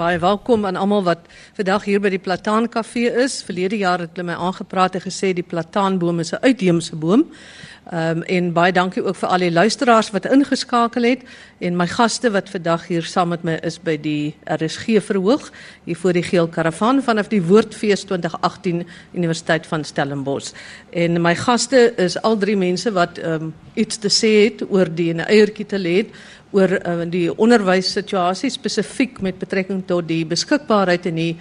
Baie welkom aan almal wat vandag hier by die Plataan Kafee is. Verlede jaar het hulle my aangepraat en gesê die plataanboom is 'n uitheemse boom. Ehm um, en baie dankie ook vir al die luisteraars wat ingeskakel het en my gaste wat vandag hier saam met my is by die RSG verhoog hier voor die geel karavaan vanaf die Woordfees 2018 Universiteit van Stellenbosch. En my gaste is al drie mense wat ehm um, iets te sê het oor die eiertjie te lê oor uh, die onderwyssituasie spesifiek met betrekking tot die beskikbaarheid en die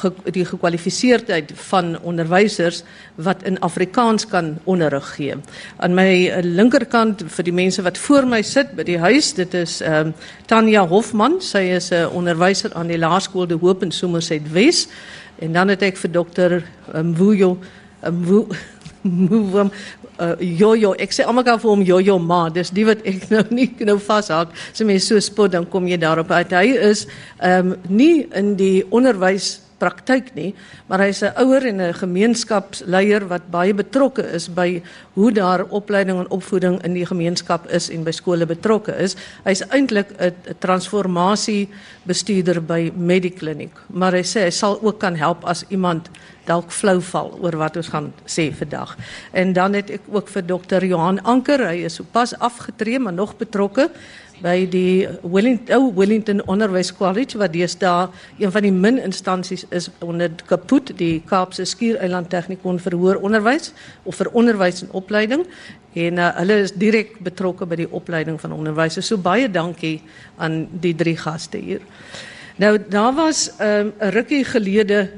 ge, die gekwalifiseerdheid van onderwysers wat in Afrikaans kan onderrig gee. Aan my uh, linkerkant vir die mense wat voor my sit by die huis, dit is ehm uh, Tanya Hofman, sy is 'n uh, onderwyser aan die Laerskool De Hoop in Somerset Wes. En dan het ek vir dokter Mvuyo um, Mvuyo uh, jojo. Ek sê almal kan vir hom jojo ma. Dis die wat ek nou nie nou vashak. As jy mens so spot dan kom jy daarop uit. Hy is ehm um, nie in die onderwys praktyk nie, maar hy's 'n ouer en 'n gemeenskapsleier wat baie betrokke is by hoe daar opleiding en opvoeding in die gemeenskap is en by skole betrokke is. Hy's eintlik 'n transformasie bestuurder by Medikliniek, maar hy sê hy sal ook kan help as iemand dalk flou val oor wat ons gaan sê vandag. En dan het ek ook vir dokter Johan Anker, hy is sopas afgetree maar nog betrokke by die Wellington ou Wellington Onderwys College wat deesdae een van die min instansies is onder kapot die Kaapse Skiereiland Tegnikon vir hoër onderwys of vir onderwys en opleiding en uh, hulle is direk betrokke by die opleiding van onderwysers. So baie dankie aan die drie gaste hier. Nou daar was ehm, 'n um, rukkie gelede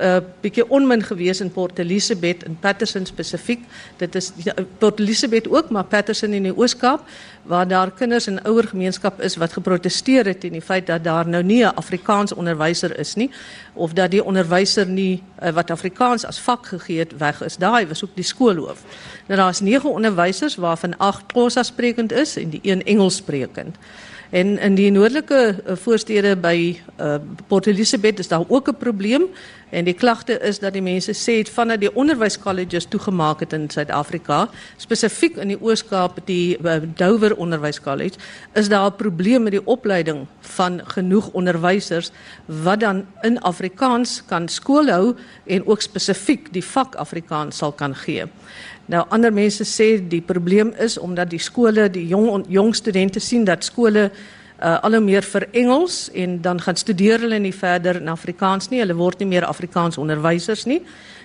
uh, bietjie onmin gewees in Port Elizabeth en Patterson spesifiek. Dit is ja, Port Elizabeth ook, maar Patterson in die Oos-Kaap waar daar kinders en ouer gemeenskap is wat geprotesteer het teen die feit dat daar nou nie 'n Afrikaans onderwyser is nie of dat die onderwyser nie uh, wat Afrikaans as vak gegee het weg is. Daai was ook die skoolhoof. Nou daar's 9 onderwysers waarvan 8 Xhosa sprekend is en die een Engels sprekend. En in die noordelike uh, voorstede by uh, Port Elizabeth is daar ook 'n probleem en die klagte is dat die mense sê het vanaf die onderwyskolleges toegemaak het in Suid-Afrika, spesifiek in die Oos-Kaap die uh, Dover Onderwyskollege, is daar 'n probleem met die opleiding van genoeg onderwysers wat dan in Afrikaans kan skool hou en ook spesifiek die vak Afrikaans sal kan gee. Nou ander mense sê die probleem is omdat die skole, die jong jong studente sien dat skole uh, al hoe meer vir Engels en dan gaan studeer hulle nie verder in Afrikaans nie. Hulle word nie meer Afrikaans onderwysers nie.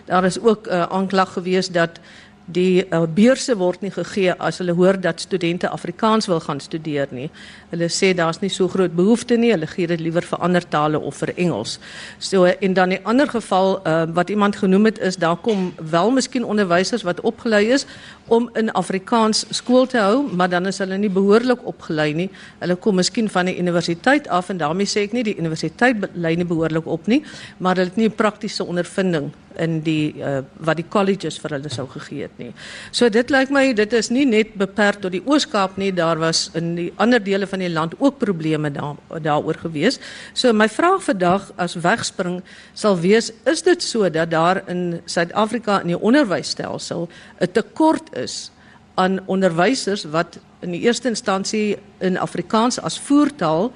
Daar is ook 'n uh, aanklag gewees dat die uh, beurse word nie gegee as hulle hoor dat studente Afrikaans wil gaan studeer nie. Hulle sê daar's nie so groot behoefte nie, hulle gee dit liewer vir ander tale of vir Engels. So en dan 'n ander geval uh, wat iemand genoem het is daar kom wel miskien onderwysers wat opgelei is om in Afrikaans skool te hou, maar dan is hulle nie behoorlik opgelei nie. Hulle kom miskien van 'n universiteit af en daarmee sê ek nie die universiteit lei nie behoorlik op nie, maar hulle het nie praktiese ondervinding in die uh, wat die colleges vir hulle sou gegee het nie. So dit lyk my dit is nie net beperk tot die Oos-Kaap nie, daar was in die ander dele van die land ook probleme daar daaroor gewees. So my vraag vandag as wegspring sal wees, is dit so dat daar in Suid-Afrika in die onderwysstelsel 'n tekort is aan onderwysers wat in die eerste instansie in Afrikaans as voertaal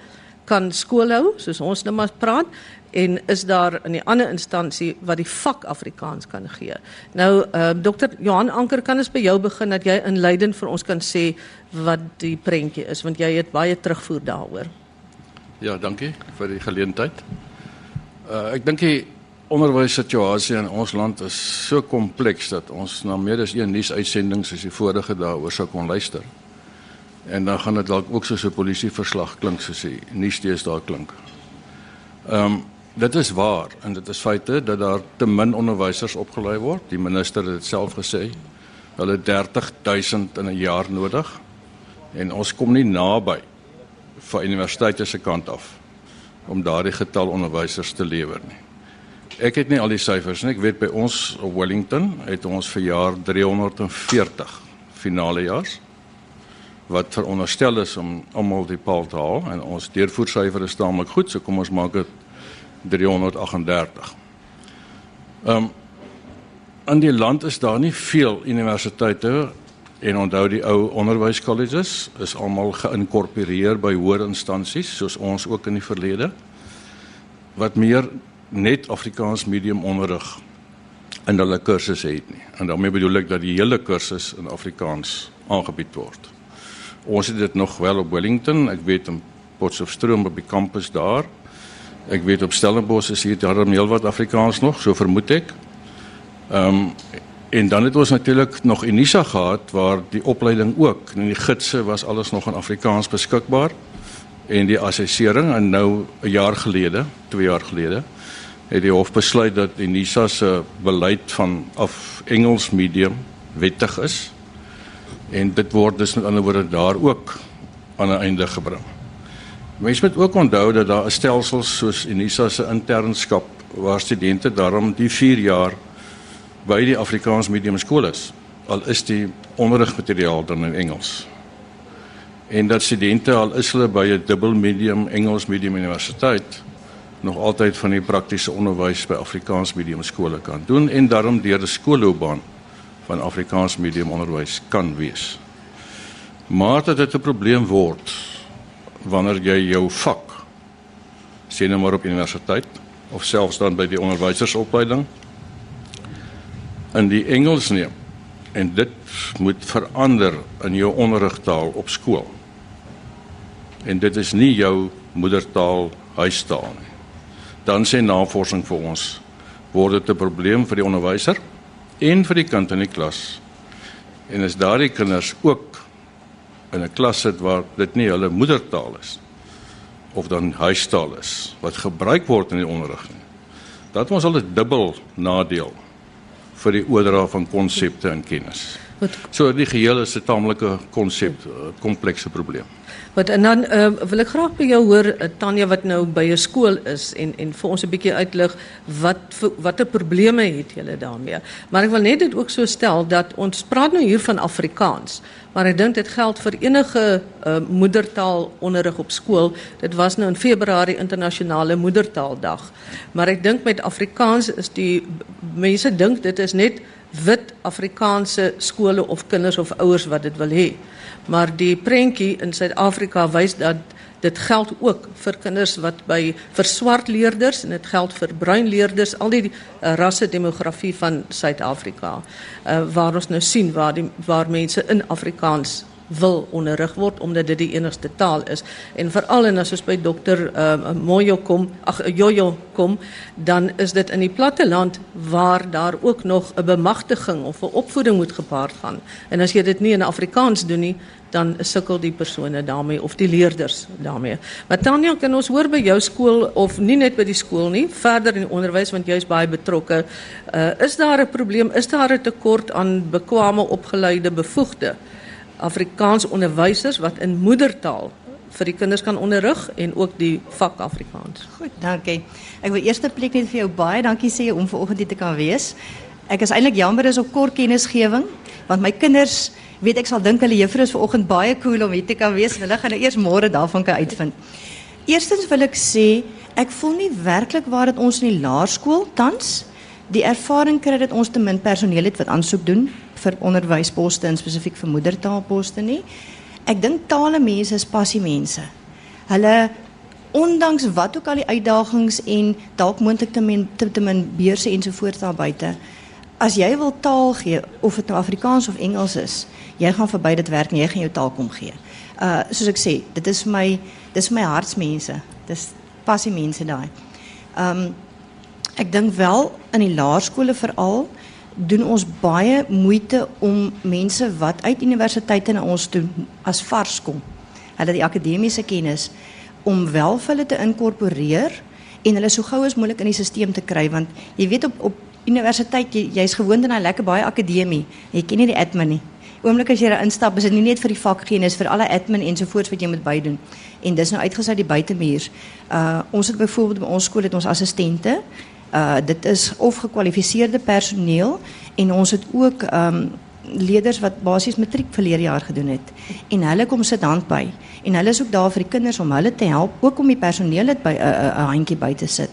kan skool hou, soos ons nou maar praat, en is daar in die ander instansie wat die vak Afrikaans kan gee. Nou uh, dokter Johan Anker kan ons by jou begin dat jy in Leiden vir ons kan sê wat die prentjie is want jy het baie terugvoer daaroor. Ja, dankie vir die geleentheid. Uh, ek dink die onderwyssituasie in ons land is so kompleks dat ons na meer as een nuusuitsending soos die vorige daaroor sou kon luister. En dan gaan dit dalk ook soos 'n polisieverslag klink soos die nuusstees daar klink. Ehm um, Dit is waar en dit is feite dat daar te min onderwysers opgelei word. Die minister het dit self gesê. Hulle 30000 in 'n jaar nodig en ons kom nie naby van universiteite se kant af om daardie getal onderwysers te lewer nie. Ek het nie al die syfers nie. Ek weet by ons op Wellington het ons vir jaar 340 finale jaars wat veronderstel is om almal die paal te haal en ons deurvoersyfer is taamlik goed, so kom ons maak dit 338. Ehm um, in die land is daar nie veel universiteite en onthou die ou onderwyskolleges is almal geïnkorporeer by hoër instansies soos ons ook in die verlede. wat meer net Afrikaans medium onderrig in hulle kursusse het nie. En daarmee bedoel ek dat die hele kursus in Afrikaans aangebied word. Ons het dit nog wel op Wellington, ek weet in Potchefstroom op die kampus daar. Ek weet op Stellenbosch is hier daarom heelwat Afrikaans nog, so vermoed ek. Ehm um, en dan het ons natuurlik nog Unisa gehad waar die opleiding ook en die gidse was alles nog in Afrikaans beskikbaar en die assessering en nou 'n jaar gelede, 2 jaar gelede het die hof besluit dat Unisa se beleid van af Engels medium wettig is en dit word dus met ander woorde daar ook aan 'n einde gebring. Mens moet ook onthou dat daar 'n stelsel soos Unisa se internskap waar studente daarom die 4 jaar by die Afrikaans medium skool is, al is die onderrigmateriaal dan in Engels. En dat studente al is hulle by 'n dubbel medium Engels medium universiteit nog altyd van die praktiese onderwys by Afrikaans medium skole kan doen en daarom deur die skoolloopbaan van Afrikaans medium onderwys kan wees. Maar dat dit 'n probleem word wanneer jy jou vak sien nou maar op universiteit of selfs dan by die onderwysersopleiding in die Engels neem en dit moet verander in jou onderrigtaal op skool. En dit is nie jou moedertaal huistaal nie. Dan sê navorsing vir ons word dit 'n probleem vir die onderwyser en vir die kind in die klas. En as daardie kinders ook in 'n klas sit waar dit nie hulle moedertaal is of dan huistaal is wat gebruik word in die onderrig nie. Dat ons al 'n dubbel nadeel vir die oordra van konsepte en kennis. So die geheel is 'n taamlike konsep komplekse probleem. Wat en dan uh, wil ek graag by jou hoor uh, Tanya wat nou by 'n skool is en en vir ons 'n bietjie uitlig wat watter probleme het julle daarmee. Maar ek wil net dit ook so stel dat ons praat nou hier van Afrikaans, maar ek dink dit geld vir enige uh, moedertaal onderrig op skool. Dit was nou in Februarie internasionale moedertaaldag. Maar ek dink met Afrikaans is die mense dink dit is net wit Afrikaanse skole of kinders of ouers wat dit wil hê. Maar die prentjie in Suid-Afrika wys dat dit geld ook vir kinders wat by vir swart leerders en dit geld vir bruin leerders, al die uh, rasse demografie van Suid-Afrika. Uh, waar ons nou sien waar die waar mense in Afrikaans wil onderrig word omdat dit die enigste taal is en veral en as ons by dokter uh, Moyo kom ag Jojo kom dan is dit in die platte land waar daar ook nog 'n bemagtiging of 'n opvoeding moet gepaard gaan en as jy dit nie in Afrikaans doen nie dan sukkel die persone daarmee of die leerders daarmee. Maar Tanya, kan ons hoor by jou skool of nie net by die skool nie, verder in die onderwys want jy is baie betrokke. Uh, is daar 'n probleem? Is daar 'n tekort aan bekwame opgeleide bevoegde? Afrikaans onderwysers wat in moedertaal vir die kinders kan onderrig en ook die vak Afrikaans. Goed, dankie. Ek wil eerste plek net vir jou baie dankie sê om vanoggend hier te kan wees. Ek is eintlik jammer is op kort kennisgewing want my kinders weet ek sal dink hulle juffrou is vanoggend baie cool om hier te kan wees. Hulle gaan nou eers môre daarvan kan uitvind. Eerstens wil ek sê ek voel nie werklik waar dit ons in die laerskool tans die ervaring kry dat ons te min personeel het wat aansoek doen vir onderwysposte en spesifiek vir moedertaalposte nie. Ek dink tale mense is passie mense. Hulle ondanks wat ook al die uitdagings en dalk moontlik te min te, te min beurse ensovoorts daar buite. As jy wil taal gee of dit nou Afrikaans of Engels is, jy gaan verby dit werk jy gaan jou taal kom gee. Uh soos ek sê, dit is my dis my hartsmense. Dis passie mense daai. Um ek dink wel in die laerskole veral doen ons baie moeite om mense wat uit universiteite na ons toe as vars kom. Hulle die akademiese kennis om wel vir hulle te inkorporeer en hulle so gou as moontlik in die stelsel te kry want jy weet op op universiteit jy jy's gewoond aan 'n lekker baie akademie. Jy ken nie die admin nie. Oomblik as jy daar instap, is dit nie net vir die vakkennis vir alle admin ensovoorts wat jy moet bydoen. En dis nou uitgesluit die buitemuur. Uh ons het byvoorbeeld by ons skool het ons assistente Uh dit is of gekwalifiseerde personeel en ons het ook um leerders wat basies matriek verlede gedoen het en hulle kom sit hand by en hulle is ook daar vir die kinders om hulle te help ook om die personeel dit by 'n uh, 'n uh, handjie by te sit.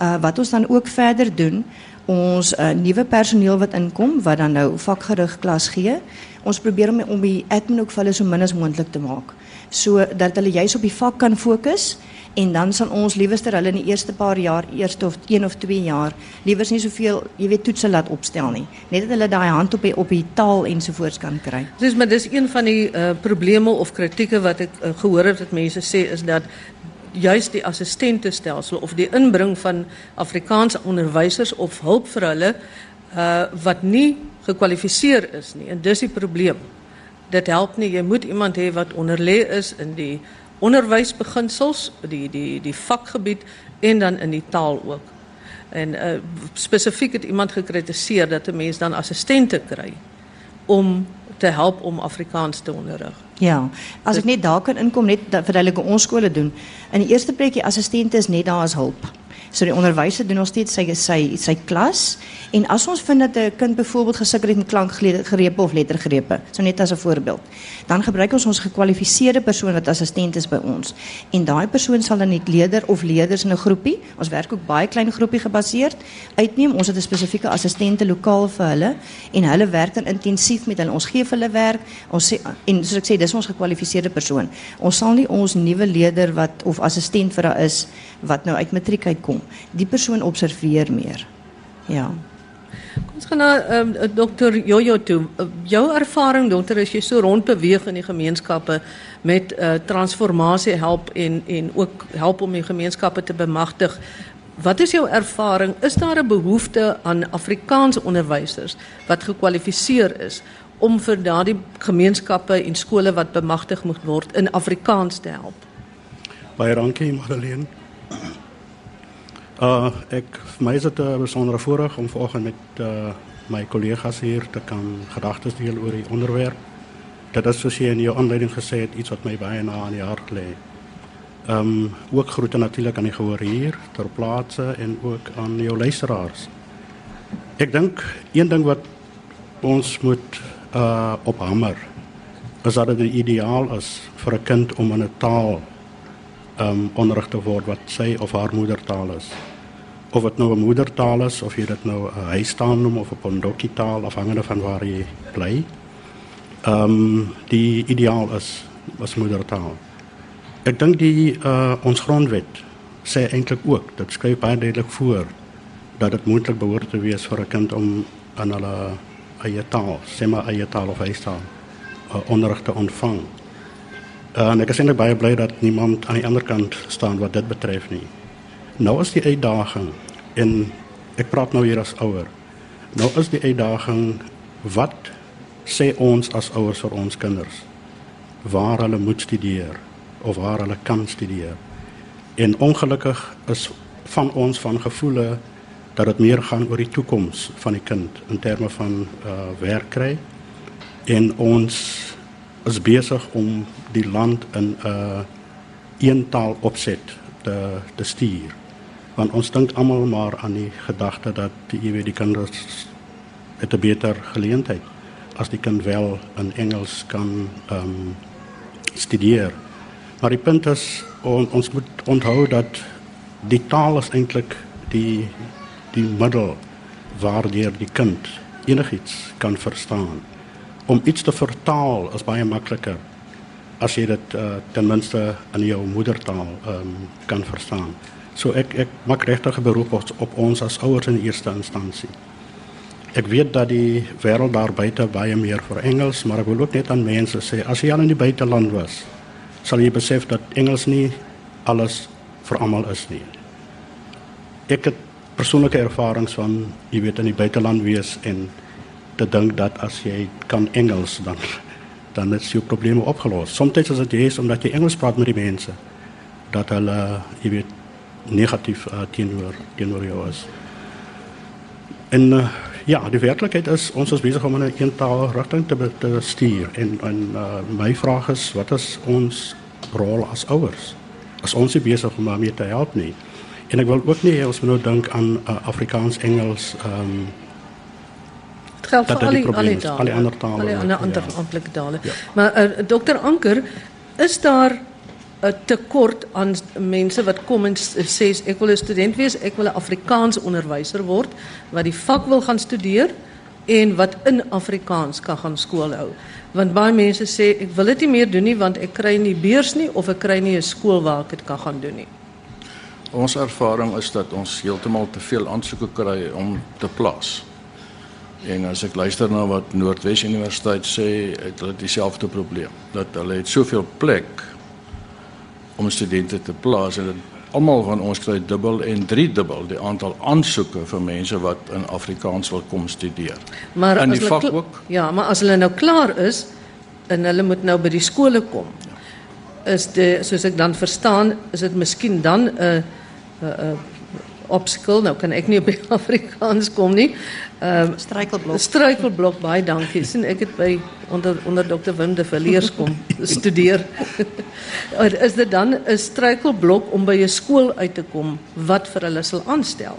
Uh wat ons dan ook verder doen, ons uh, nuwe personeel wat inkom wat dan nou vakgerig klas gee. Ons probeer om die admin ook vir hulle min as moontlik te maak sodat hulle juis op die vak kan fokus en dan sal ons liewerster hulle in die eerste paar jaar, eerste of 1 of 2 jaar, liewers nie soveel, jy weet, toetse laat opstel nie. Net dat hulle daai hand op die op die taal ensovoorts kan kry. Dis maar dis een van die uh, of kritieke wat ek uh, gehoor het dat mense sê is dat juist die assistentestelsel of die inbring van Afrikaanse onderwysers of hulp vir hulle uh wat nie gekwalifiseer is nie en dis die probleem. Dit help nie jy moet iemand hê wat onderlê is in die onderwysbeginsels, die die die vakgebied en dan in die taal ook. En uh, spesifiek het iemand gekritiseer dat 'n mens dan assistente kry om te help om Afrikaans te onderrig. Ja, as ek net daar kan inkom net verduidelik hoe ons skole doen. In die eerste plek die assistente is net daar as hulp. So die onderwyser doen nog steeds sy sy sy klas en as ons vind dat 'n kind byvoorbeeld gesukkel het met klankgrepe of lettergrepe, so net as 'n voorbeeld, dan gebruik ons ons gekwalifiseerde persoon wat assistent is by ons. En daai persoon sal dan net leerder of leerders in 'n groepie, ons werk ook baie klein groepie gebaseerd, uitneem. Ons het 'n spesifieke assistente lokaal vir hulle en hulle werk dan intensief met hulle. Ons gee vir hulle werk. Ons sê en soos ek sê, dis ons gekwalifiseerde persoon. Ons sal nie ons nuwe leerder wat of assistent vir haar is wat nou uit matriek uitkom die persoon observeer meer. Ja. Kom ons gaan na um, dokter Jojo toe. Uh, jou ervaring dokter as jy so rond beweeg in die gemeenskappe met uh, transformasie help en en ook help om die gemeenskappe te bemagtig. Wat is jou ervaring? Is daar 'n behoefte aan Afrikaanse onderwysers wat gekwalifiseer is om vir daardie gemeenskappe en skole wat bemagtig moet word in Afrikaans te help? Baie dankie, Madeleine. Uh ek vir my is dit 'n besondere voorreg om vanoggend met uh my kollegas hier te kan gedagtes deel oor die onderwerp. Dit is soos jy in jou aanleiding gesê het iets wat my baie na aan die hart lê. Um ook groete natuurlik aan die gehoor hier ter plaatse en ook aan jou luisteraars. Ek dink een ding wat ons moet uh ophamer is dat dit ideaal is vir 'n kind om in 'n taal um onderrig te word wat sy of haar moedertaal is of dit nou 'n moedertaal is of jy dit nou 'n huistaal noem of 'n pondokkie taal afhangende van waar jy bly. Um, die ideaal is was moedertaal. Ek dink die uh ons grondwet sê eintlik ook, dit skryf baie duidelik voor dat dit moontlik behoort te wees vir 'n kind om aan hulle eie taal, sê maar eie taal of huistaal uh, onderrig te ontvang. Uh, en ek is eintlik baie bly dat niemand aan die ander kant staan wat dit betref nie. Nou is die uitdaging en ek praat nou hier as ouer. Nou is die uitdaging wat sê ons as ouers vir ons kinders waar hulle moet studeer of waar hulle kan studeer. En ongelukkig is van ons van gevoele dat dit meer gaan oor die toekoms van die kind in terme van uh werk kry en ons is besig om die land in 'n uh, eentaal opset te te stuur want ons dink almal maar aan die gedagte dat jy weet die kinders het 'n beter geleentheid as die kind wel in Engels kan ehm um, studeer. Maar die punt is on, ons moet onthou dat die taal is eintlik die die middel waardeur die kind enigiets kan verstaan. Om iets te vertaal is baie makliker as jy dit uh, ten minste in jou moedertaal um, kan verstaan. So ek ek maak regtig 'n beroep op, op ons as ouers in eerste instansie. Ek weet dat die wêreld daar buite baie meer vir Engels, maar ek wil ook net aan mense sê as jy al in die buiteland was, sal jy besef dat Engels nie alles vir almal is nie. Ek het persoonlike ervarings van jy weet in die buiteland wees en te dink dat as jy kan Engels dan dan is jou probleme opgelos. Soms is dit jy is omdat jy Engels praat met die mense dat hulle jy weet negatief uh, teenoor teenoor jou is. En uh, ja, die werklikheid is ons is besig om in 'n eentaal rigting te, te stuur en en uh, my vraag is wat is ons rol as ouers? As ons is besig om daarmee te help nie. En ek wil ook nie ons moet nou dink aan uh, Afrikaans, Engels, ehm um, geld vir al die al die tale, al die ander tale, al die ander ander ja. tale. Ja. Maar uh, dokter Anker, is daar 'n tekort aan mense wat kom en sê ek wil 'n student wees, ek wil 'n Afrikaans onderwyser word wat die vak wil gaan studeer en wat in Afrikaans kan gaan skool hou. Want baie mense sê ek wil dit nie meer doen nie want ek kry nie beurs nie of ek kry nie 'n skool waar ek dit kan gaan doen nie. Ons ervaring is dat ons heeltemal te veel aansoeke kry om te plaas. En as ek luister na wat Noordwes Universiteit sê, het hulle dieselfde probleem. Dat hulle het soveel plek om studente te plaas en almal van ons kry dubbel en drie dubbel die aantal aansoeke vir mense wat in Afrikaans wil kom studeer. Maar in die vak ook. Ja, maar as hulle nou klaar is en hulle moet nou by die skole kom. Is dit soos ek dan verstaan, is dit miskien dan 'n 'n 'n obstacle. Nou kan ek nie op die Afrikaans kom nie. Ehm Struikelblok. struikelblok baie dankie. sien ek het by onder onder Dr Wim de Villiers kom studeer. is dit dan 'n struikelblok om by 'n skool uit te kom wat vir hulle sal aanstel?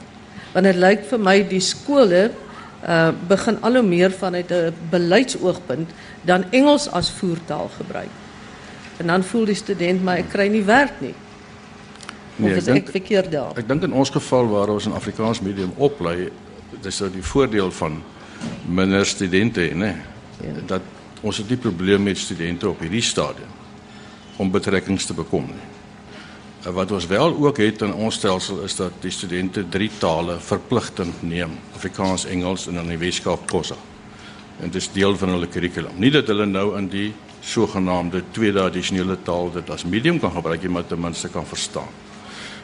Want dit lyk vir my die skole uh begin al hoe meer vanuit 'n beleidsoogpunt dan Engels as voertaal gebruik. En dan voel die student maar ek kry nie werk nie. Nee, of ek is ek dink- verkeerd daar? Ek dink in ons geval waar ons in Afrikaans medium oplei, dis nou die voordeel van minder studente, nê. Ja. Dat ons het nie probleem met studente op hierdie stadium om betrekkings te bekom nie. Uh, Wat ons wel ook het in ons stelsel is dat die studente drie tale verpligtend neem, Afrikaans, Engels en dan die Weskaap Kossa. En dit is deel van hulle kurrikulum. Nie dat hulle nou in die sogenaamde tweede addisionele taal dit as medium kan gebruik nie, maar ten minste kan verstaan.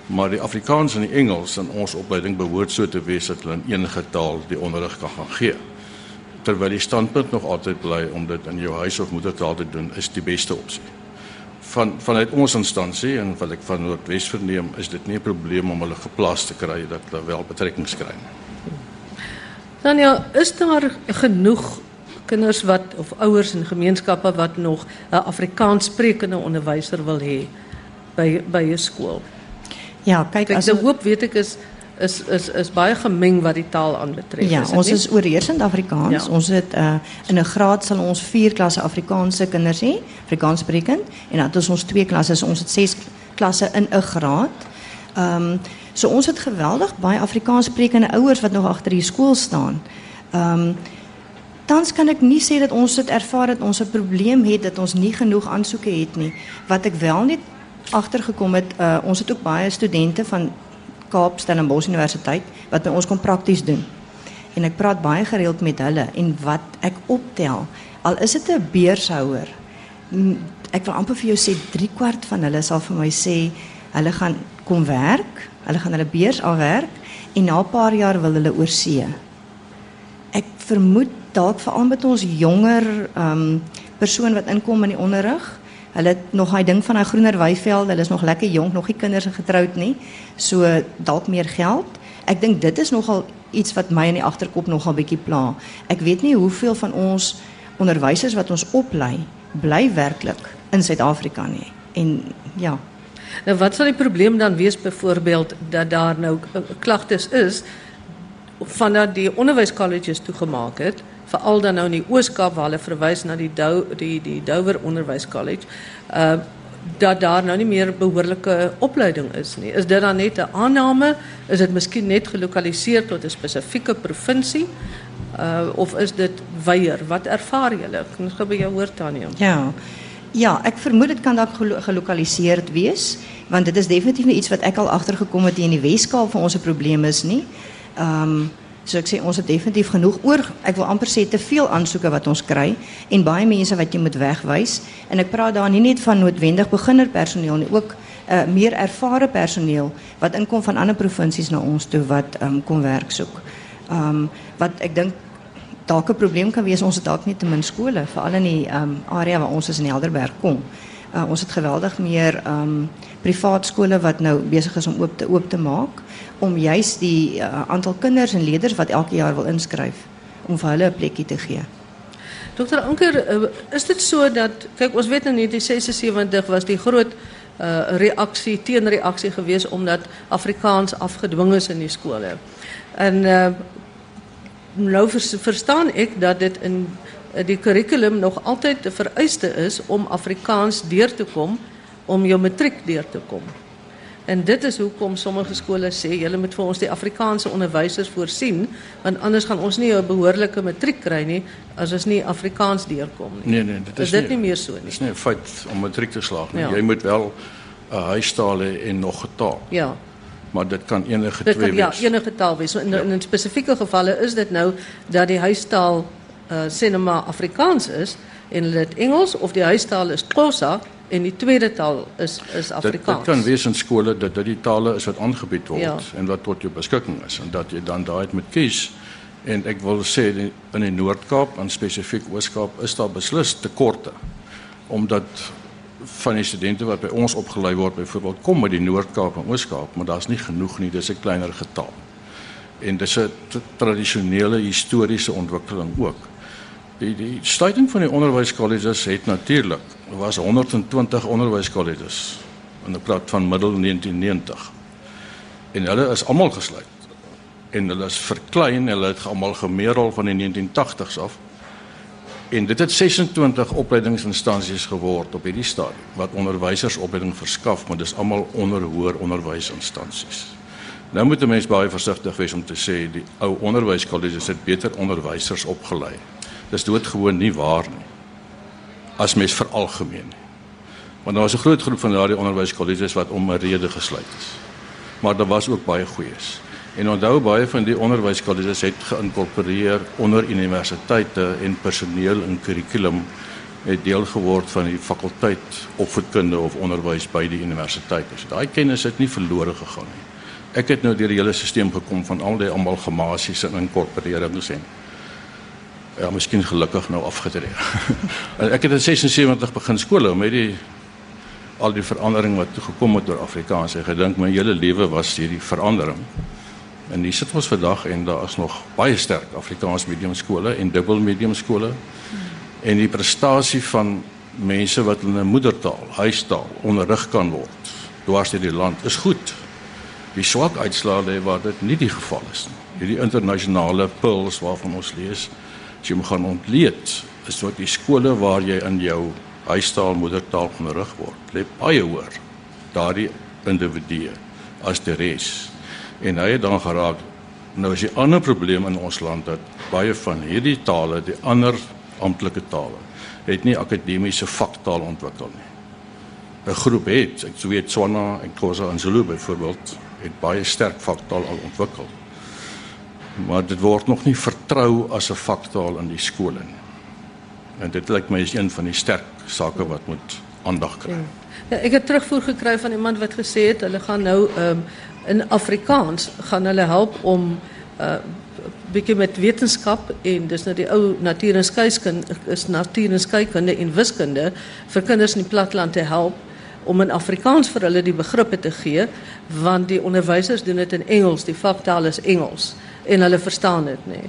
Maar die Afrikaans en die Engels in ons opleiding behoort so te wees dat hulle in enige taal die onderrig kan gaan gee. Terwyl die standpunt nog altyd bly om dit in jou huis of moedertaal te doen is die beste opsie. Van vanuit ons instansie en wat ek van Noordwes verneem, is dit nie 'n probleem om hulle geplaas te kry dat hulle wel betrekkings kry nie. Tanya, is daar genoeg kinders wat of ouers en gemeenskappe wat nog 'n Afrikaans sprekende onderwyser wil hê by by 'n skool? Ja, kyk Kyk, as die hoop weet ek is is is is baie gemeng wat die taal aanbetref. Ja, is ons nie? is oorheersend Afrikaans. Ja. Ons het uh, in 'n graad sal ons 4 klasse Afrikaanse kinders hê, Afrikaans sprekend en dan het ons ons twee klasse, ons het 6 klasse in 'n graad. Ehm um, so ons het geweldig baie Afrikaans sprekende ouers wat nog agter die skool staan. Ehm um, Tans kan ek nie sê dat ons dit ervaar dat ons 'n probleem het dat ons nie genoeg aansoeke het nie. Wat ek wel net agtergekom het, uh, ons het ook baie studente van Kaap Stellenbosch Universiteit wat by ons kom prakties doen. En ek praat baie gereeld met hulle en wat ek optel, al is dit 'n beurshouer. m, Ek wil amper vir jou sê 3 kwart van hulle sal vir my sê hulle gaan kom werk, hulle gaan hulle beurs afwerk en na 'n paar jaar wil hulle oorsee. Ek vermoed dalk veral met ons jonger ehm um, persoon wat inkom in die onderrig. Hulle het nog daai ding van daai groener weivelde, hulle is nog lekker jonk, nog nie kinders en getroud nie. So dalk meer geld. Ek dink dit is nogal iets wat my in die agterkop nogal bietjie pla. Ek weet nie hoeveel van ons onderwysers wat ons oplei bly werklik in Suid-Afrika nie. En ja, Nou wat sal die probleem dan wees byvoorbeeld dat daar nou uh, klagtes is vandat die onderwyskolleges toegemaak het, veral dan nou in die Oos-Kaap waar hulle verwys na die Dou die die Dover Onderwyskollege, uh dat daar nou nie meer behoorlike opleiding is nie. Is dit dan net 'n aanname? Is dit miskien net gelokaliseer tot 'n spesifieke provinsie? Uh of is dit weier? Wat ervaar julle? Kan ons gou by jou hoor Tanya? Ja. Ja, ek vermoed dit kan dalk gelo gelokaliseerd wees, want dit is definitief nie iets wat ek al agtergekom het hier in die Weskaap vir ons 'n probleem is nie. Ehm so ek sê ons het definitief genoeg oor ek wil amper sê te veel aansoeke wat ons kry en baie mense wat jy moet wegwys en ek praat daar nie net van noodwendig beginnerpersoneel nie, ook uh, meer ervare personeel wat inkom van ander provinsies na ons toe wat ehm um, kom werk soek. Ehm um, wat ek dink dalk 'n probleem kan wees ons het dalk net te min skole veral in die um, area waar ons is in Helderberg kom. Uh, ons het geweldig meer um, privaat skole wat nou besig is om oop te oop te maak om juis die uh, aantal kinders en leerders wat elke jaar wil inskryf om vir hulle 'n te gee. Dokter Anker, uh, is dit so dat kyk ons weet in 1976 was die groot uh, reaksie teenreaksie geweest omdat Afrikaans afgedwing is in die skole. En nou vers, verstaan ek dat dit in die kurrikulum nog altyd 'n vereiste is om Afrikaans deur te kom om jou matriek deur te kom. En dit is hoekom sommige skole sê julle moet vir ons die Afrikaanse onderwysers voorsien want anders gaan ons nie 'n behoorlike matriek kry nie as ons nie Afrikaans deurkom nie. Nee nee, dit is, is dit nie, nie meer so nie. Is nie 'n feit om matriek te slaag nie. Ja. Jy moet wel 'n uh, huistaal hê en nog 'n taal. Ja. Maar dit kan enige Dit twee kan ja, enige taal wees. So in in, in spesifieke gevalle is dit nou dat die huistaal uh maar Afrikaans is en hulle dit Engels of die huistaal is Xhosa en die tweede taal is is Dit, Afrikaans. dit kan wees in skole dat dit die tale is wat aangebied word Ja. en wat tot jou beskikking is en dat jy dan daai moet kies. En ek wil sê in die Noord-Kaap en spesifiek Oos-Kaap is daar beslis tekorte omdat van die studente wat by ons opgelei word byvoorbeeld kom uit die Noord-Kaap en Oos-Kaap, maar daar's nie genoeg nie, dis 'n kleiner getal. En dis 'n tradisionele historiese ontwikkeling ook. Die die sluiting van die onderwyskolleges het natuurlik was 120 onderwyskolleges en ek praat van middel 1990. En hulle is almal gesluit. En hulle is verklein, hulle het almal gemeerol van die 1980s af. En dit het 26 opleidingsinstansies geword op hierdie stadium wat onderwysers opleiding verskaf, maar dis almal onder hoër onderwysinstansies. Nou moet 'n mens baie versigtig wees om te sê die ou onderwyskolleges het beter onderwysers opgelei. Dis doodgewoon nie waar nie. As mens veralgemeen. Want daar was 'n groot groep van daardie onderwyskolleges wat om 'n rede gesluit is. Maar daar was ook baie goeies. En onthou baie van die onderwyskolleges het geïnkorporeer onder universiteite en personeel en kurrikulum het deel geword van die fakulteit opvoedkunde of onderwys by die universiteite. So daai kennis het nie verlore gegaan nie. Ek het nou deur die hele stelsel gekom van al die amalgamasies en inkorporerings en ja, miskien gelukkig nou afgetree. ek het in 76 begin skool met die al die verandering wat gekom het deur Afrikaans. Ek gedink my hele lewe was hierdie verandering. En hier sit ons vandag en daar is nog baie sterk Afrikaans skole en dubbel medium skole. En die prestasie van mense wat in 'n moedertaal, huistaal onderrig kan word dwars deur die land is goed. Die swak uitslae waar dit nie die geval is nie. Hierdie internasionale pearls waarvan ons lees, as jy hom gaan ontleed, is dit die skole waar jy in jou huistaal moedertaal onderrig word, lê baie hoër daardie individue as die res. En hy het dan geraak nou is die ander probleem in ons land dat baie van hierdie tale, die ander amptelike tale, het nie akademiese vaktaal ontwikkel nie. 'n Groep het, ek weet Tswana en Xhosa en Zulu byvoorbeeld, het baie sterk vaktaal al ontwikkel. Maar dit word nog nie vertrou as 'n vaktaal in die skole. En dit lyk my is een van die sterk sake wat moet aandag kry. Ja, ek het terugvoer gekry van iemand wat gesê het hulle gaan nou um, in Afrikaans gaan hulle help om uh bietjie met wetenskap en dis nou die ou natuur en skeikunde is natuur en en wiskunde vir kinders in die platteland te help om in Afrikaans vir hulle die begrippe te gee want die onderwysers doen dit in Engels, die vaktaal is Engels en hulle verstaan dit nê.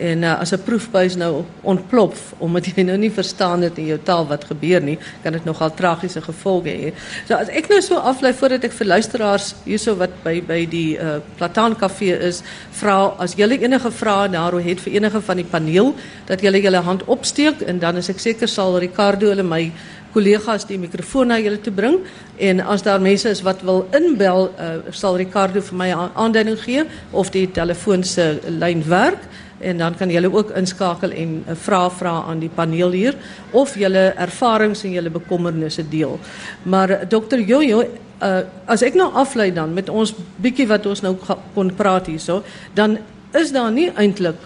En uh, as 'n proefbuis nou ontplof omdat jy nou nie verstaan dit in jou taal wat gebeur nie, kan dit nogal tragiese gevolge hê. So as ek nou so aflei voordat ek vir luisteraars hierso wat by by die uh, Plataan Kafee is, vra as julle enige vrae daaroor het vir enige van die paneel dat julle julle hand opsteek en dan is ek seker sal Ricardo hulle my kollegas die mikrofoon na julle toe bring en as daar mense is wat wil inbel uh, sal Ricardo vir my 'n aanduiding gee of die telefoon se lyn werk en dan kan julle ook inskakel en 'n vraag vra aan die paneel hier of julle ervarings en julle bekommernisse deel. Maar uh, Dr. Jojo, uh, as ek nou aflei dan met ons bietjie wat ons nou ga- kon praat hierso, dan is daar nie eintlik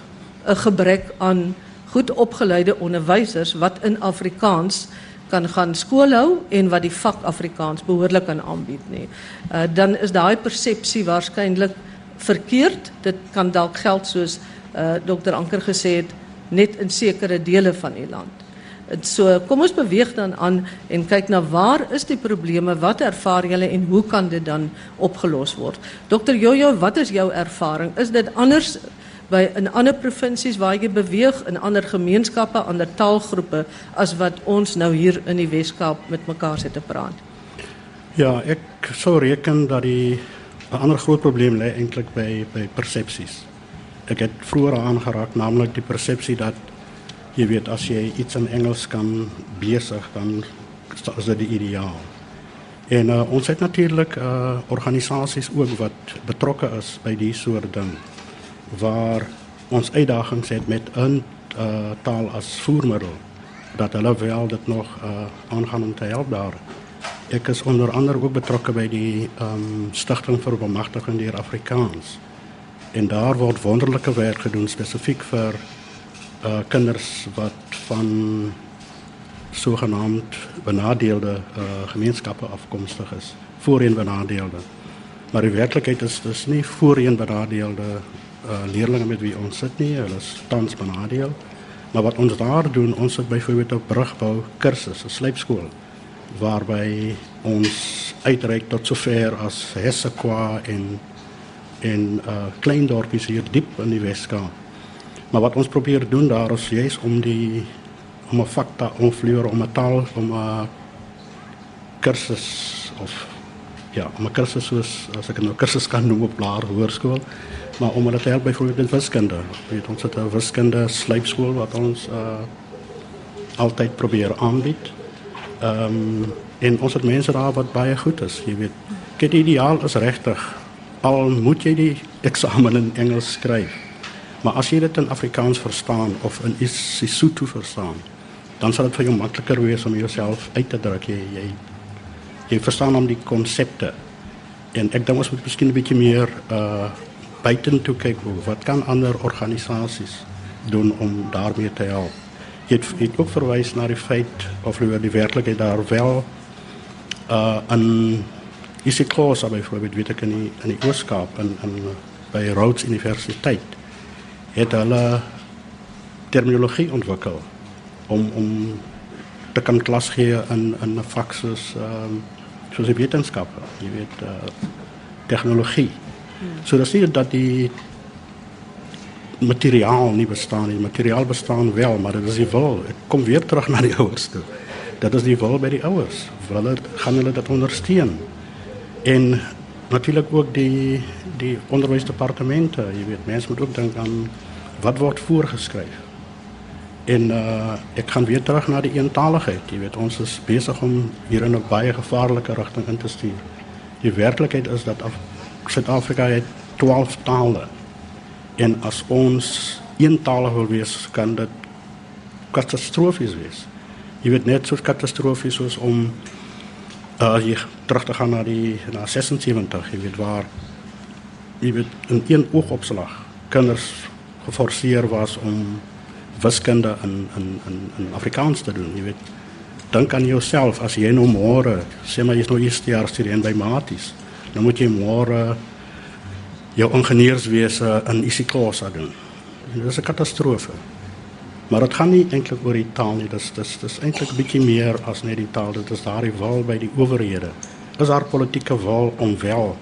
'n gebrek aan goed opgeleide onderwysers wat in Afrikaans kan gaan skool hou en wat die vak Afrikaans behoorlik kan aanbied nie. Uh, dan is daai persepsie waarskynlik verkeerd. Dit kan dalk geld soos uh, Dr Anker gesê het net in sekere dele van die land. En So kom ons beweeg dan aan en kyk na waar is die probleme, wat ervaar julle en hoe kan dit dan opgelos word? Dr Jojo, wat is jou ervaring? Is dit anders by in ander provinsies waar jy beweeg in ander gemeenskappe, ander taalgroepe as wat ons nou hier in die Wes-Kaap met mekaar sit te praat? Ja, ek sou reken dat die 'n ander groot probleem lê eintlik by by persepsies. Ek het vroeër aangeraak naamlik die persepsie dat jy weet as jy iets in Engels kan besig dan is dit die ideaal. En uh, ons het natuurlik uh, organisasies ook wat betrokke is by die soort ding waar ons uitdagings het met 'n uh, taal as voermiddel dat hulle wel dit nog uh, aangaan om te help daar. Ek is onder andere ook betrokke by die um, stigting vir bemagtiging deur Afrikaans. En daar word wonderlike werk gedoen spesifiek vir uh kinders wat van sogenaamd benadeelde uh gemeenskappe afkomstig is, voorheen benadeelde. Maar die werklikheid is dis nie voorheen benadeelde uh leerders met wie ons sit nie, hulle is tans benadeel. Maar wat ons daar doen, ons het byvoorbeeld 'n brugbou kursus, 'n slypskool waarby ons uitreik tot sover as Hessequa en en uh klein dorpies hier diep in die Weskaap. Maar wat ons probeer doen daar is juist om die om 'n fakta omvleuer om 'n taal om 'n kursus of ja, om 'n kursus soos as ek nou kursus kan noem op Laer Hoërskool, maar om hulle te help byvoorbeeld met wiskunde. Weet ons het 'n wiskunde slypskool wat ons uh altyd probeer aanbied. Ehm um, en ons het mense daar wat baie goed is, jy weet. Kyk, die ideaal is regtig al moet jy die eksamen in Engels skryf. Maar as jy dit in Afrikaans verstaan of in Sesotho verstaan, dan sal dit vir jou makliker wees om jouself uit te druk. Jy jy jy verstaan om die konsepte. En ek dink ons moet miskien 'n bietjie meer uh buitentoe kyk wat kan ander organisasies doen om daarmee te help. Jy het, jy het ook verwys na die feit of hulle die werklikheid daar wel uh aan isiXhosa byvoorbeeld weet ek in die in die Ooskaap in in by Rhodes Universiteit het hulle terminologie ontwikkel om om te kan klas gee in in 'n vak soos ehm um, soos wetenskappe, jy weet uh tegnologie. So dat sien dat die materiaal nie bestaan nie. Materiaal bestaan wel, maar dit is die wil. Ek kom weer terug na die ouers toe. Dit is die wil by die ouers. Hulle gaan hulle dit ondersteun. En natuurlik ook die die onderwysdepartemente, jy weet, mense moet ook dink aan wat word voorgeskryf. En uh ek gaan weer terug na die eentaligheid. Jy weet ons is besig om hier in 'n baie gevaarlike rigting in te stuur. Die werklikheid is dat Suid-Afrika het 12 tale. En as ons eentalig wil wees, kan dit katastrofies wees. Jy weet net so katastrofies soos om uh hier terug te gaan na die na 76, jy weet waar jy weet in een oogopslag kinders geforseer was om wiskunde in in in in Afrikaans te doen, jy weet. Dink aan jouself as jy nou môre, sê maar jy's nou eerste jaar student by Maties, dan moet jy môre jou ingenieurswese in isiXhosa doen. Dit is 'n katastrofe. Maar dit gaan nie eintlik oor die taal nie, dis dis dis eintlik 'n bietjie meer as net die taal, dit is daardie wil by die owerhede. Is daar politieke wil om wel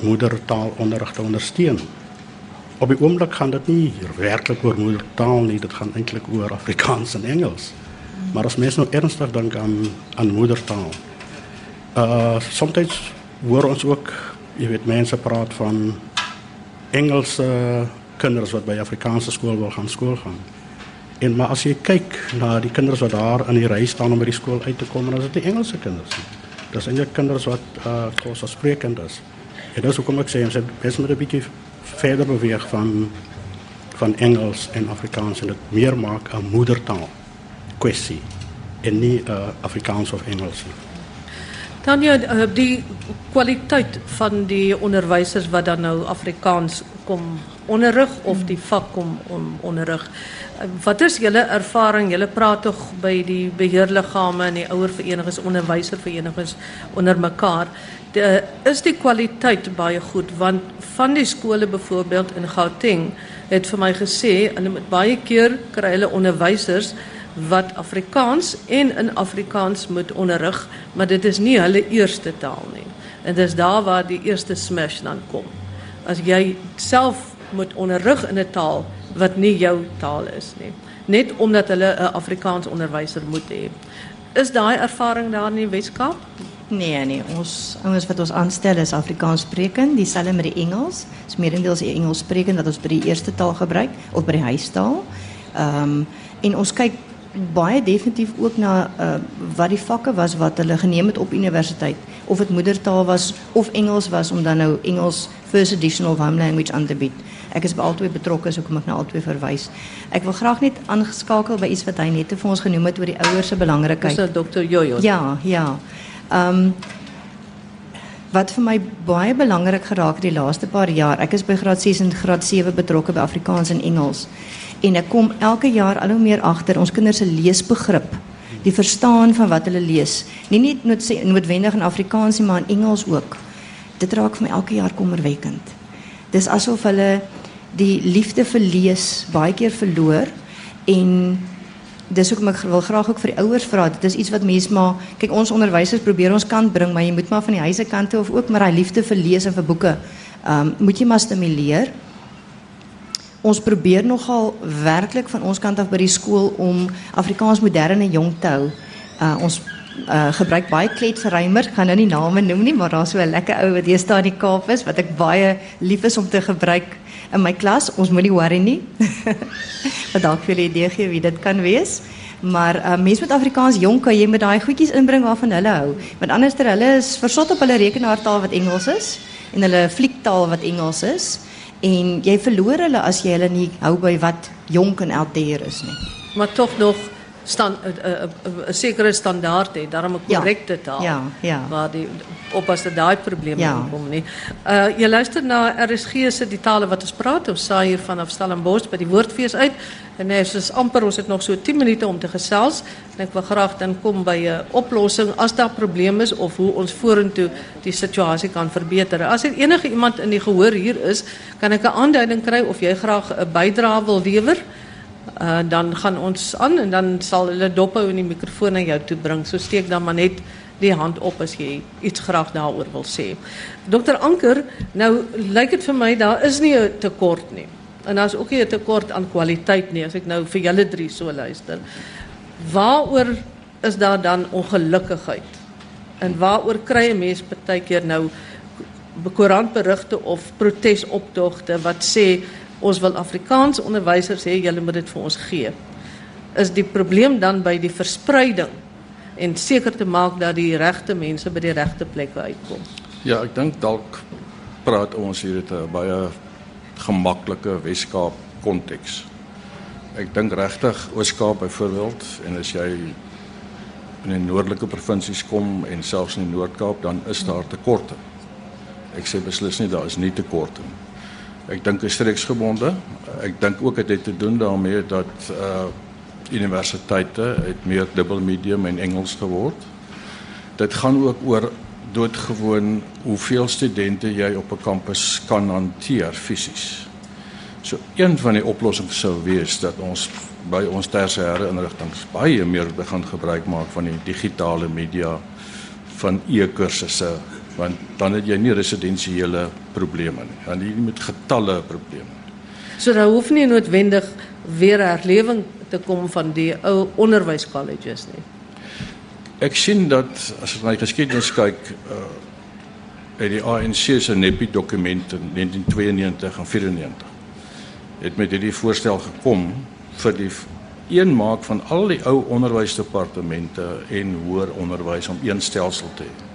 moedertaalonderrig te ondersteun? Op die oomblik gaan dit nie werklik oor moedertaal nie, dit gaan eintlik oor Afrikaans en Engels. Maar as mense nou ernstig dink aan aan moedertaal. Uh soms hoor ons ook, jy weet, mense praat van Engelse kinders wat by Afrikaanse skool wil gaan skool gaan. En maar as jy kyk na die kinders wat daar in die ry staan om by die skool uit te kom, dan is dit nie Engelse kinders nie. Dit is eintlik kinders wat uh Xhosa sprekend is. En dis hoekom ek sê ons het bes met 'n bietjie verder beweeg van van Engels en Afrikaans en dit meer maak 'n moedertaal kwessie en nie uh, Afrikaans of Engels nie. Dan ja, die kwaliteit van die onderwysers wat dan nou Afrikaans kom onderrig of die vak kom om onderrig. Wat is julle ervaring? Julle praat tog by die beheerliggame en die ouerverenigings, onderwyserverenigings onder mekaar de, is die kwaliteit baie goed want van die skole byvoorbeeld in Gauteng het vir my gesê hulle met baie keer kry hulle onderwysers wat Afrikaans en in Afrikaans moet onderrig maar dit is nie hulle eerste taal nie en dis daar waar die eerste smash dan kom as jy self moet onderrig in 'n taal wat nie jou taal is nie net omdat hulle 'n Afrikaans onderwyser moet hê is daai ervaring daar in die Weskaap Nee, nee, ons ouens wat ons aanstel is Afrikaans sprekend, dieselfde met die Engels. Dis meerendeels die Engels sprekend wat ons by die eerste taal gebruik of by die huistaal. Ehm um, en ons kyk baie definitief ook na uh, wat die vakke was wat hulle geneem het op universiteit of dit moedertaal was of Engels was om dan nou Engels first edition of home language aan te bied. Ek is by albei betrokke so kom ek na albei verwys. Ek wil graag net aangeskakel by iets wat hy net vir ons genoem het oor die ouers se belangrikheid. Dis Dr. Jojo. Ja, ja. Ehm um, wat vir my baie belangrik geraak het die laaste paar jaar. Ek is by graad 6 en graad 7 betrokke by Afrikaans en Engels. En ek kom elke jaar al hoe meer agter ons kinders se leesbegrip, die verstaan van wat hulle lees. Nie net nood, noodwendig in Afrikaans nie, maar in Engels ook. Dit raak vir my elke jaar kommerwekkend. Dis asof hulle die liefde vir lees baie keer verloor en dis ook ek wil graag ook vir die ouers vra dit is iets wat mense maar kyk ons onderwysers probeer ons kant bring maar jy moet maar van die huise kante of ook maar daai liefde vir lees en vir boeke ehm um, moet jy maar stimuleer ons probeer nogal werklik van ons kant af by die skool om Afrikaans modern en jong te hou. Uh, ons uh, gebruik baie kletsrymer, gaan nou nie name noem nie, maar daar's so 'n lekker ou wat hier staan in die Kaap is wat ek baie lief is om te gebruik in my klas. Ons moenie worry nie. wat dalk vir 'n idee gee wie dit kan wees. Maar uh, mense met Afrikaans jonk kan jy met daai goedjies inbring waarvan hulle hou. Want anders ter hulle is versot op hulle rekenaartaal wat Engels is en hulle fliektaal wat Engels is en jy verloor hulle as jy hulle nie hou by wat jonk en outdated is nie. Maar tog nog stand 'n uh, uh, uh, sekere standaard hê, daarom 'n korrekte ja, taal. Ja, ja. Waar die oppas dat daai probleme ja. kom nie. Uh jy luister na RSG se die tale wat ons praat, ons saai hier vanaf Stellenbosch by die woordfees uit. En nee, is amper ons het nog so 10 minute om te gesels en ek wil graag dan kom by 'n oplossing as daar probleme is of hoe ons vorentoe die situasie kan verbeter. As er enige iemand in die gehoor hier is, kan ek 'n aanduiding kry of jy graag 'n bydrae wil lewer? Uh, dan gaan ons aan en dan sal hulle dophou en die mikrofoon na jou toe bring. So steek dan maar net die hand op as jy iets graag daaroor wil sê. Dokter Anker, nou lyk dit vir my daar is nie 'n tekort nie. En daar's ook nie 'n tekort aan kwaliteit nie as ek nou vir julle drie so luister. Waaroor is daar dan ongelukkigheid? En waaroor kry 'n mens baie keer nou koerantberigte of protesoptogte wat sê ons wil Afrikaans onderwysers hê, julle moet dit vir ons gee. Is die probleem dan by die verspreiding en seker te maak dat die regte mense by die regte plekke uitkom? Ja, ek dink dalk praat ons hier het 'n baie gemaklike Weskaap konteks. Ek dink regtig Ooskaap byvoorbeeld en as jy in die noordelike provinsies kom en selfs in die Noord-Kaap dan is daar tekorte. Ek sê beslis nie daar is nie tekorte nie. Ek dink is streeksgebonde. Ek dink ook dit het te doen daarmee dat uh universiteite het meer dubbel medium en Engels geword. Dit gaan ook oor doodgewoon hoeveel studente jy op 'n kampus kan hanteer fisies. So een van die oplossings sou wees dat ons by ons tersiêre inrigtinge baie meer begin gebruik maak van die digitale media van e-kursusse want dan het jy nie residensiële probleme nie. Dan jy met getalle probleme. So daar hoef nie noodwendig weer herlewing te kom van die ou onderwyskolleges nie. Ek sien dat as ek na die geskiedenis kyk, uh uit die ANC se NEPI dokumente in 1992 en 94 het met hierdie voorstel gekom vir die een maak van al die ou onderwysdepartemente en hoër onderwys om een stelsel te hê.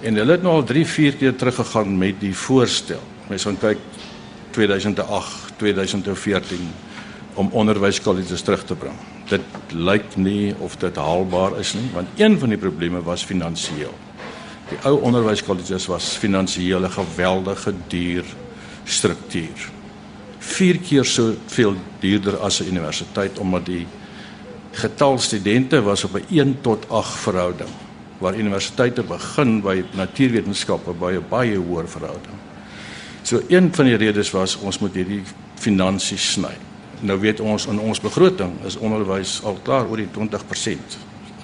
En hulle het nou al 3, 4 keer teruggegaan met die voorstel. Mens gaan kyk 2008, 2014 om onderwyskolleges terug te bring dit lyk nie of dit haalbaar is nie want een van die probleme was finansiëel. Die ou onderwyskolleges was finansiëel 'n geweldige duur struktuur. 4 keer so veel duurder as 'n universiteit omdat die getal studente was op 'n 1 tot 8 verhouding waar universiteite begin by natuurwetenskappe by 'n baie hoër verhouding. So een van die redes was ons moet hierdie finansies sny. Nou weet ons in ons begroting is onderwys al klaar oor die 20%.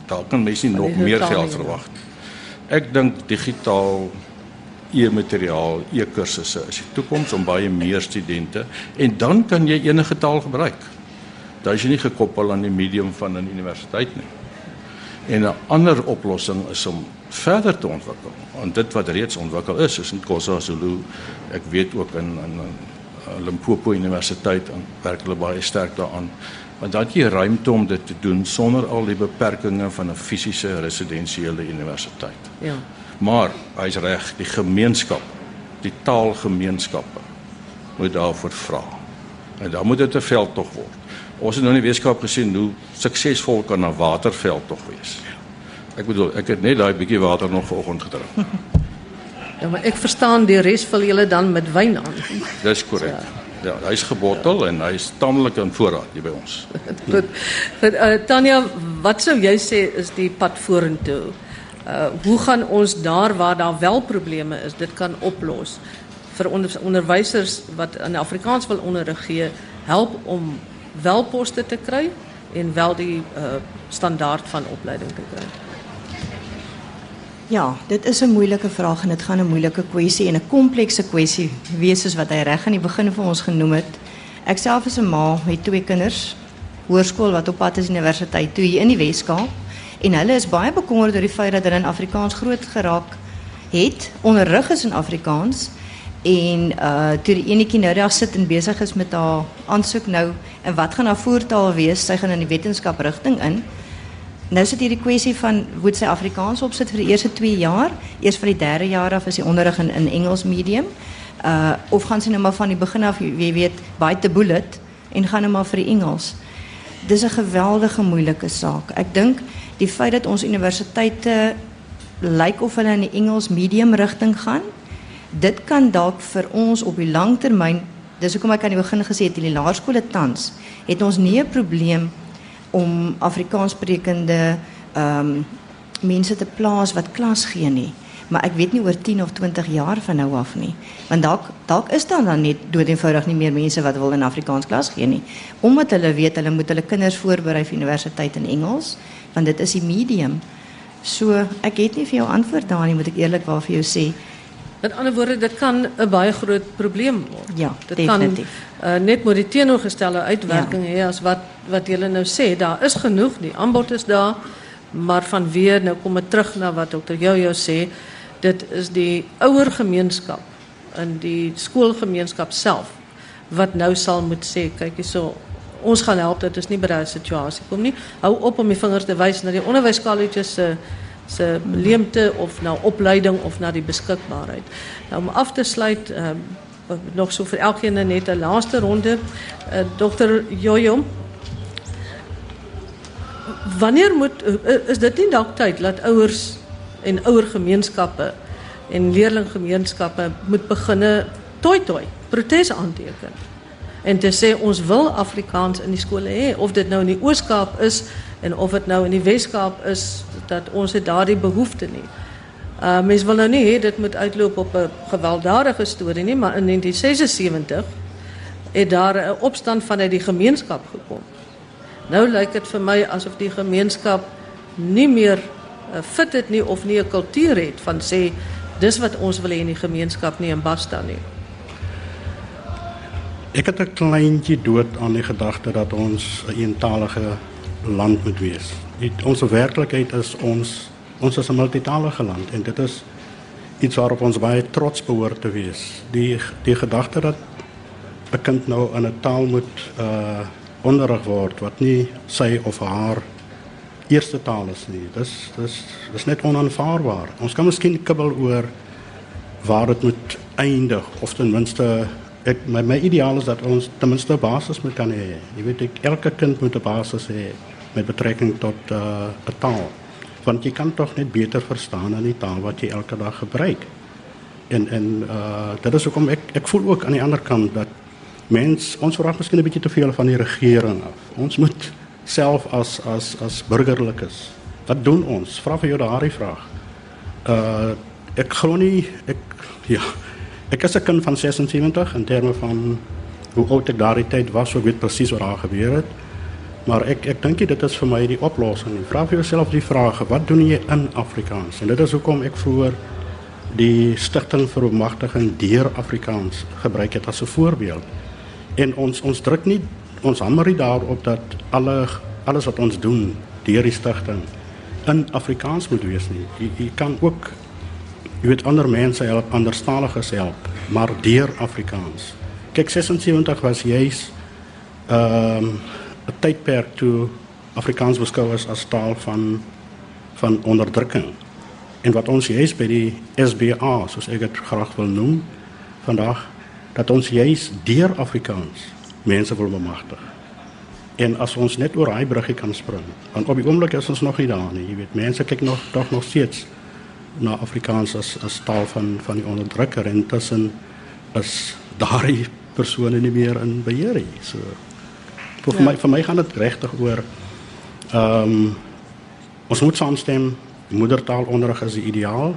Daar kan mense nie nog meer geld verwag nie. Ek dink digitaal e-materiaal, e-kursusse is die toekoms om baie meer studente en dan kan jy enige taal gebruik. Daar is jy nie gekoppel aan die medium van 'n universiteit nie. En 'n ander oplossing is om verder te ontwikkel. En dit wat reeds ontwikkel is, is in Xhosa Zulu. Ek weet ook in in Limpopo Universiteit en werk hulle baie sterk daaraan Want dan jy ruimte om dit te doen sonder al die beperkings van 'n fisiese residensiële universiteit. Ja. Maar hy's reg, die gemeenskap, die taalgemeenskappe moet daarvoor vra. En dan moet dit 'n veldtog word. Ons het nou in die wetenskap gesien hoe suksesvol kan 'n waterveldtog wees. Ek bedoel, ek het net daai bietjie water nog vanoggend gedrink. Ja, maar ek verstaan die res van julle dan met wyn aan. Dis korrek. Ja, hy's gebottel en hy's tamelik in voorraad hier by ons. Goed. Goed, uh, Tanya, wat sou jy sê is die pad vorentoe? Uh hoe gaan ons daar waar daar wel probleme is, dit kan oplos? Vir onder, onderwysers wat in Afrikaans wil onderrig gee, help om wel poste te kry en wel die uh standaard van opleiding te kry. Ja, dit is 'n moeilike vraag en dit gaan 'n moeilike kwessie en 'n komplekse kwessie wees soos wat hy reg aan die begin vir ons genoem het. Ek self is 'n ma met twee kinders, hoërskool wat op pad is universiteit toe hier in die Weskaap en hulle is baie bekommerd oor die feit dat hulle in Afrikaans groot geraak het, onderrig is in Afrikaans en uh toe die enetjie nou daar sit en besig is met haar aansoek nou en wat gaan haar voertaal wees? Sy gaan in die wetenskap rigting in. Nou sit hier die kwessie van moet sy Afrikaans opsit vir die eerste 2 jaar, eers van die derde jaar af is die onderrig in, in Engels medium. Uh of gaan sy nou maar van die begin af, jy weet, bite the bullet en gaan nou maar vir die Engels. Dis 'n geweldige moeilike saak. Ek dink die feit dat ons universiteite lyk of hulle in die Engels medium rigting gaan, dit kan dalk vir ons op die lang termyn, dis hoekom ek aan die begin gesê het in die laerskole tans, het ons nie 'n probleem om Afrikaans sprekende ehm um, mense te plaas wat klas gee nie. Maar ek weet nie oor 10 of 20 jaar van nou af nie. Want dalk dalk is daar dan net doodeenvoudig nie meer mense wat wil in Afrikaans klas gee nie. Omdat hulle weet hulle moet hulle kinders voorberei vir universiteit in Engels, want dit is die medium. So ek het nie vir jou antwoord daar nie, moet ek eerlikwaar vir jou sê. Met ander woorde, dit kan 'n baie groot probleem word. Ja, dit definitief. kan uh, net moet die teenoorgestelde uitwerking hê as wat wat julle nou sê. Daar is genoeg, die aanbod is daar, maar vanweer nou kom ek terug na wat dokter Jojo sê, dit is die ouer gemeenskap in die skoolgemeenskap self wat nou sal moet sê, kyk hierso, ons gaan help dat dit nie by daai situasie kom nie. Hou op om die vingers te wys na die onderwyskolleges se se leemte of na opleiding of na die beskikbaarheid. Nou om af te sluit um, nog so vir elkeen net 'n laaste ronde. Uh, Dokter Jojo Wanneer moet uh, is dit nie dalk tyd dat ouers en ouer gemeenskappe en leerlinggemeenskappe moet beginne toi toi protes aanteken en te sê ons wil Afrikaans in die skole hê of dit nou in die Oos-Kaap is en of dit nou in die Wes-Kaap is dat ons het daardie behoefte nie. Uh mense wil nou nie hê dit moet uitloop op 'n gewelddadige storie nie, maar in 1976 het daar 'n opstand vanuit die gemeenskap gekom. Nou lyk dit vir my asof die gemeenskap nie meer uh, fit het nie of nie 'n kultuur het van sê dis wat ons wil hê in die gemeenskap nie en basta nie. Ek het 'n kleintjie dood aan die gedagte dat ons 'n eentalige land moet wees. Die, onze werkelijkheid is ons, ons is een multitalige land en dit is iets waarop ons baie trots behoort te wees. Die, die gedachte dat een kind nou in een taal moet uh, onderrig word wat niet sy of haar eerste taal is nie. Dis dis dis net onaanvaarbaar. Ons kan miskien kibbel oor waar dit moet eindig of ten minste ek my, my ideaal is dat ons ten minste 'n basis moet kan hê. Jy weet ek elke kind moet 'n basis hê met betrekking tot 'n uh, taal. Want jy kan tog net beter verstaan in die taal wat jy elke dag gebruik. En en uh dit is hoekom ek ek voel ook aan die ander kant dat mens ons verwag miskien 'n bietjie te veel van die regering af. Ons moet self as as as burgerlikes. Wat doen ons? Vra vir jou daardie vraag. Uh ek glo nie ek ja. Ek is 'n kind van 76 in terme van hoe oud ek daardie tyd was, so ek weet presies wat daar gebeur het. Maar ek ek dink dit is vir my die oplossing. Vra vir jouself die vraag: wat doen jy in Afrikaans? En dit is hoekom ek vroeër die stigting vir bemagtiging deur Afrikaans gebruik het as 'n voorbeeld. En ons ons druk nie ons hamer nie daarop dat alle alles wat ons doen deur die stigting in Afrikaans moet wees nie. Jy, jy kan ook jy weet ander mense help, anderstaliges help, maar deur Afrikaans. Kyk 76 was juis ehm um, 'n tydperk toe Afrikaans beskou is as taal van van onderdrukking. En wat ons juist by die SBA, soos ek dit graag wil noem, vandag dat ons juist deur Afrikaans mense wil bemagtig. En as ons net oor daai bruggie kan spring, want op die oomblik is ons nog nie daar nie. Jy weet, mense kyk nog tog nog steeds na Afrikaans as as taal van van die onderdrukker en tussen is daardie persone nie meer in beheer nie. So vir ja. my vir my gaan dit regtig oor ehm um, ons moet saamstem moedertaalonderrig is die ideaal.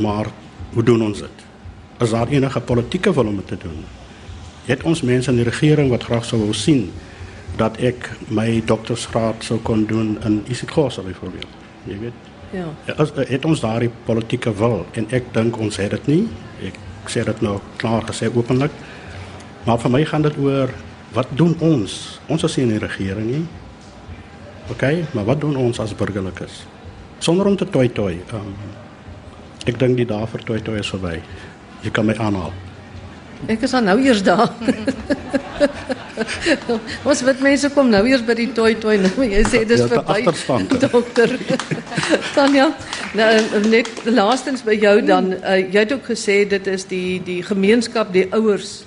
Maar hoe doen ons dit? Is daar enige politieke wil om dit te doen? Het ons mense in die regering wat graag sou wou sien dat ek my doktorsgraad sou kon doen in isiXhosa byvoorbeeld. Jy weet. Ja. As het ons daardie politieke wil en ek dink ons het dit nie. Ek sê dit nou klaar gesê openlik. Maar vir my gaan dit oor wat doen ons? Ons is in die regering nie. OK, maar wat doen ons as burgerlikes? Sonder om te toi toi. Um, ek dink die dae vir toi toi is verby. Jy kan my aanhaal. Ek is nou eers daar. Ons weet mense kom nou eers by die toi toi nou. Jy sê dis ja, verby. Dokter. Tanya, nou net laastens by jou dan uh, jy het ook gesê dit is die die gemeenskap, die ouers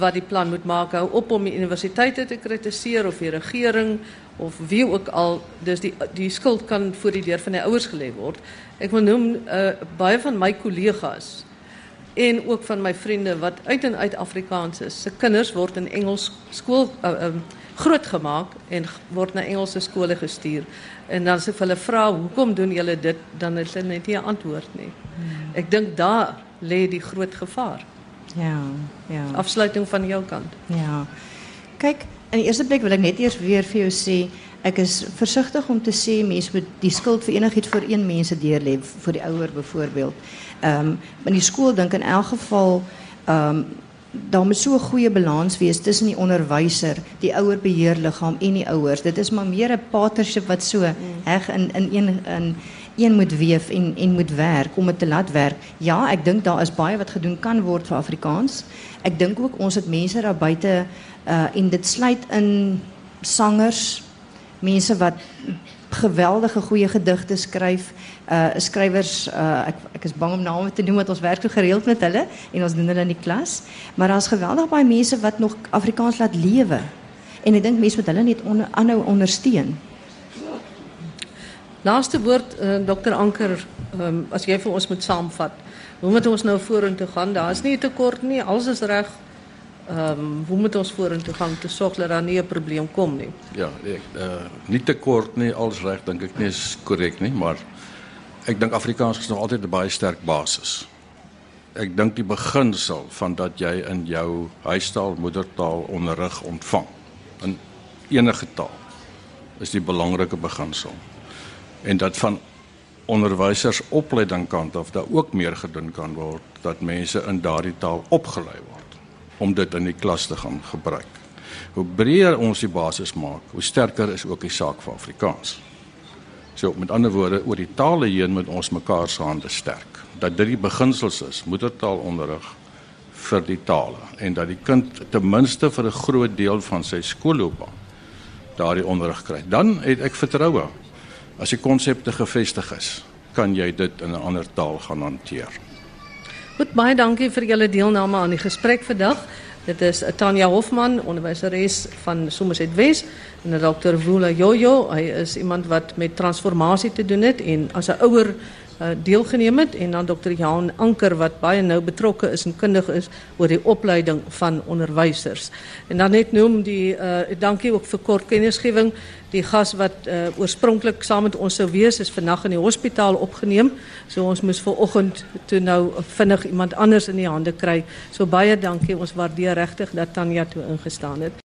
wat die plan moet maak hou op om die universiteite te kritiseer of die regering of wie ook al dis die die skuld kan voor die deur van die ouers gelê word. Ek wil noem uh, baie van my kollegas en ook van my vriende wat uit en uit Afrikaans is. Se kinders word in Engels skool uh, um, grootgemaak en word na Engelse skole gestuur. En dan as hulle vra, "Hoekom doen julle dit?" dan het hulle net nie 'n antwoord nie. Hmm. Ek dink daar lê die groot gevaar. Ja, ja. Afsluiting van jou kant. Ja. Kyk, in die eerste plek wil ek net eers weer vir jou sê ek is versigtig om te sê mense moet die skuld vir enigiets vir een mens deur lê vir die ouer byvoorbeeld. Ehm um, in die skool dink in elk geval ehm um, daar moet so 'n goeie balans wees tussen die onderwyser, die ouer beheerliggaam en die ouers. Dit is maar meer 'n partnership wat so mm. in in een in een moet weef en en moet werk om dit te laat werk. Ja, ek dink daar is baie wat gedoen kan word vir Afrikaans. Ek dink ook ons het mense daar buite uh en dit sluit in sangers, mense wat geweldige goeie gedigte skryf. Uh skrywers uh ek ek is bang om name te noem want ons werk so gereeld met hulle en ons doen hulle in die klas, maar daar's geweldig baie mense wat nog Afrikaans laat lewe. En ek dink mense moet hulle net aanhou ondersteun. Laaste woord uh, Dr Anker, um, as jy vir ons moet saamvat. Hoe moet ons nou vorentoe gaan? Daar is nie tekort nie, alles is reg. Ehm um, hoe moet ons vorentoe gaan te sorg dat daar nie 'n probleem kom nie? Ja, ek uh nie te kort nie, alles reg dink ek nie is korrek nie, maar ek dink Afrikaans is nog altyd 'n baie sterk basis. Ek dink die beginsel van dat jy in jou huistaal moedertaal onderrig ontvang in enige taal is die belangrike beginsel. En dat van onderwysers opleiding kant af daar ook meer gedoen kan word dat mense in daardie taal opgelei word om dit in die klas te gaan gebruik. Hoe breër ons die basis maak, hoe sterker is ook die saak vir Afrikaans. So met ander woorde, oor die tale heen moet ons mekaar se hande sterk. Dat dit die beginsels is, moedertaalonderrig vir die tale en dat die kind ten minste vir 'n groot deel van sy skoolloopbaan daardie onderrig kry. Dan het ek vertroue as die konsepte gevestig is, kan jy dit in 'n ander taal gaan hanteer. Goed, baie dankie vir julle deelname aan die gesprek vandag. Dit is Tanya Hofman, onderwyseres van Somerset Wes en Dr. Wula Jojo. Hy is iemand wat met transformasie te doen het en as 'n ouer deelgeneem het en dan Dr. Jan Anker wat baie nou betrokke is en kundig is oor die opleiding van onderwysers. En dan net noem die uh, dankie ook vir kort kennisgewing. Die gas wat uh, oorspronklik saam met ons sou wees is vandag in die hospitaal opgeneem. So ons moes vanoggend toe nou vinnig iemand anders in die hande kry. So baie dankie. Ons waardeer regtig dat Tanya toe ingestaan het.